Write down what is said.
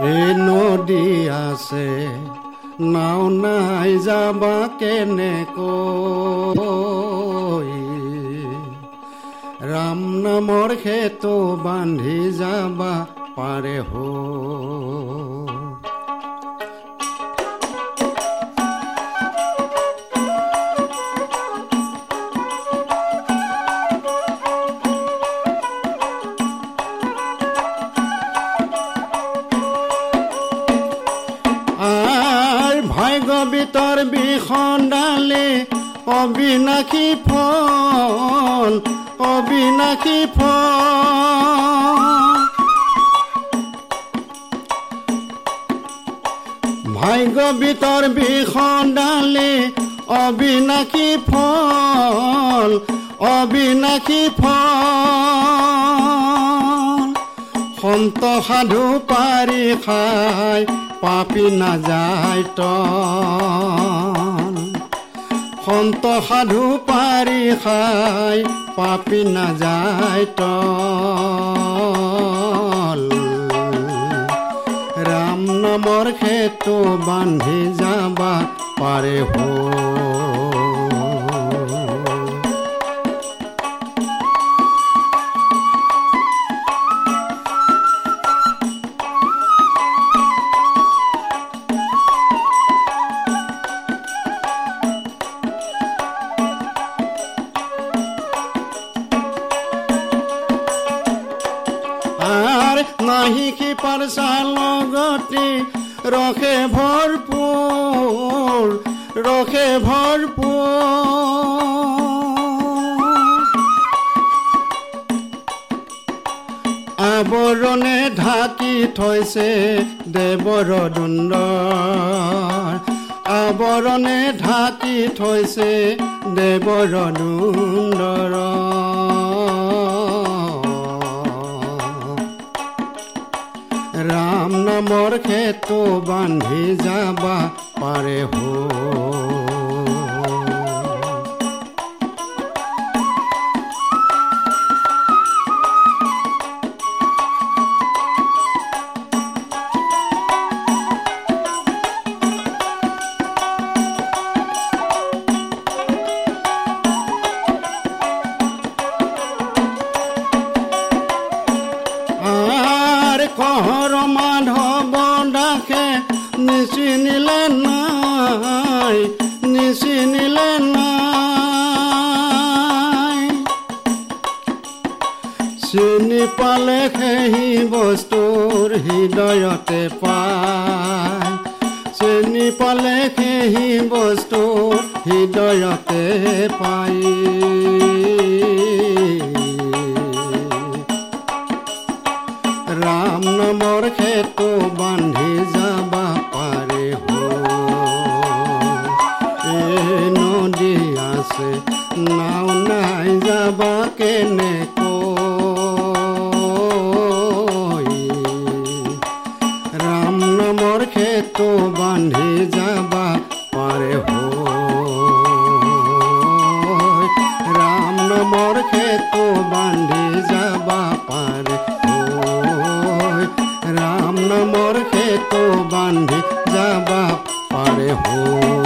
এই নদী আছে নাও নাই যাবা কেনেকৈ? ৰাম নামৰ সেতু বান্ধি যাবা পাৰে হ। ভাগ্যবিতৰ বিষণ্ডালে অবিনাশী ফল অবিনাশী ফল। ভাগ্যবিতৰ বিষণ্ডালে অবিনাশী ফল অবিনাশী ফল। সন্ত সাধু পাৰি খাই পাপি নাযায় তন। সন্ত সাধু পাৰি খাই পাপি নাযায় তল ৰাম নামৰ সেতু বান্ধি যাবা পাৰে হ। নাহি কি পাৰসা লগতে ৰখে ভৰপুৰ ৰখে ভৰপুৰ আৱৰণে ঢাকি থৈছে দেৱৰ দুন্দৰ। আৱৰণে ঢাকি থৈছে দেৱৰ দুন্দৰ। ৰাম নামৰ সেতু বান্ধি যাবা পাৰে হ। ডাকে নিচিনিলে নাই নিচিনিলে নাই। চিনি পালে সেই বস্তুৰ হৃদয়তে পায়। চিনি পালে সেই বস্তুৰ হৃদয়তে পায়। নাও, নাই যাবা কেনে ৰাম নামর খেত বান্ধি যাবা পাৰে হো। রাম নামর খেত বান্ধি যাবা পাৰে রাম নামর খেত বান্ধি যাবা পাৰে হো।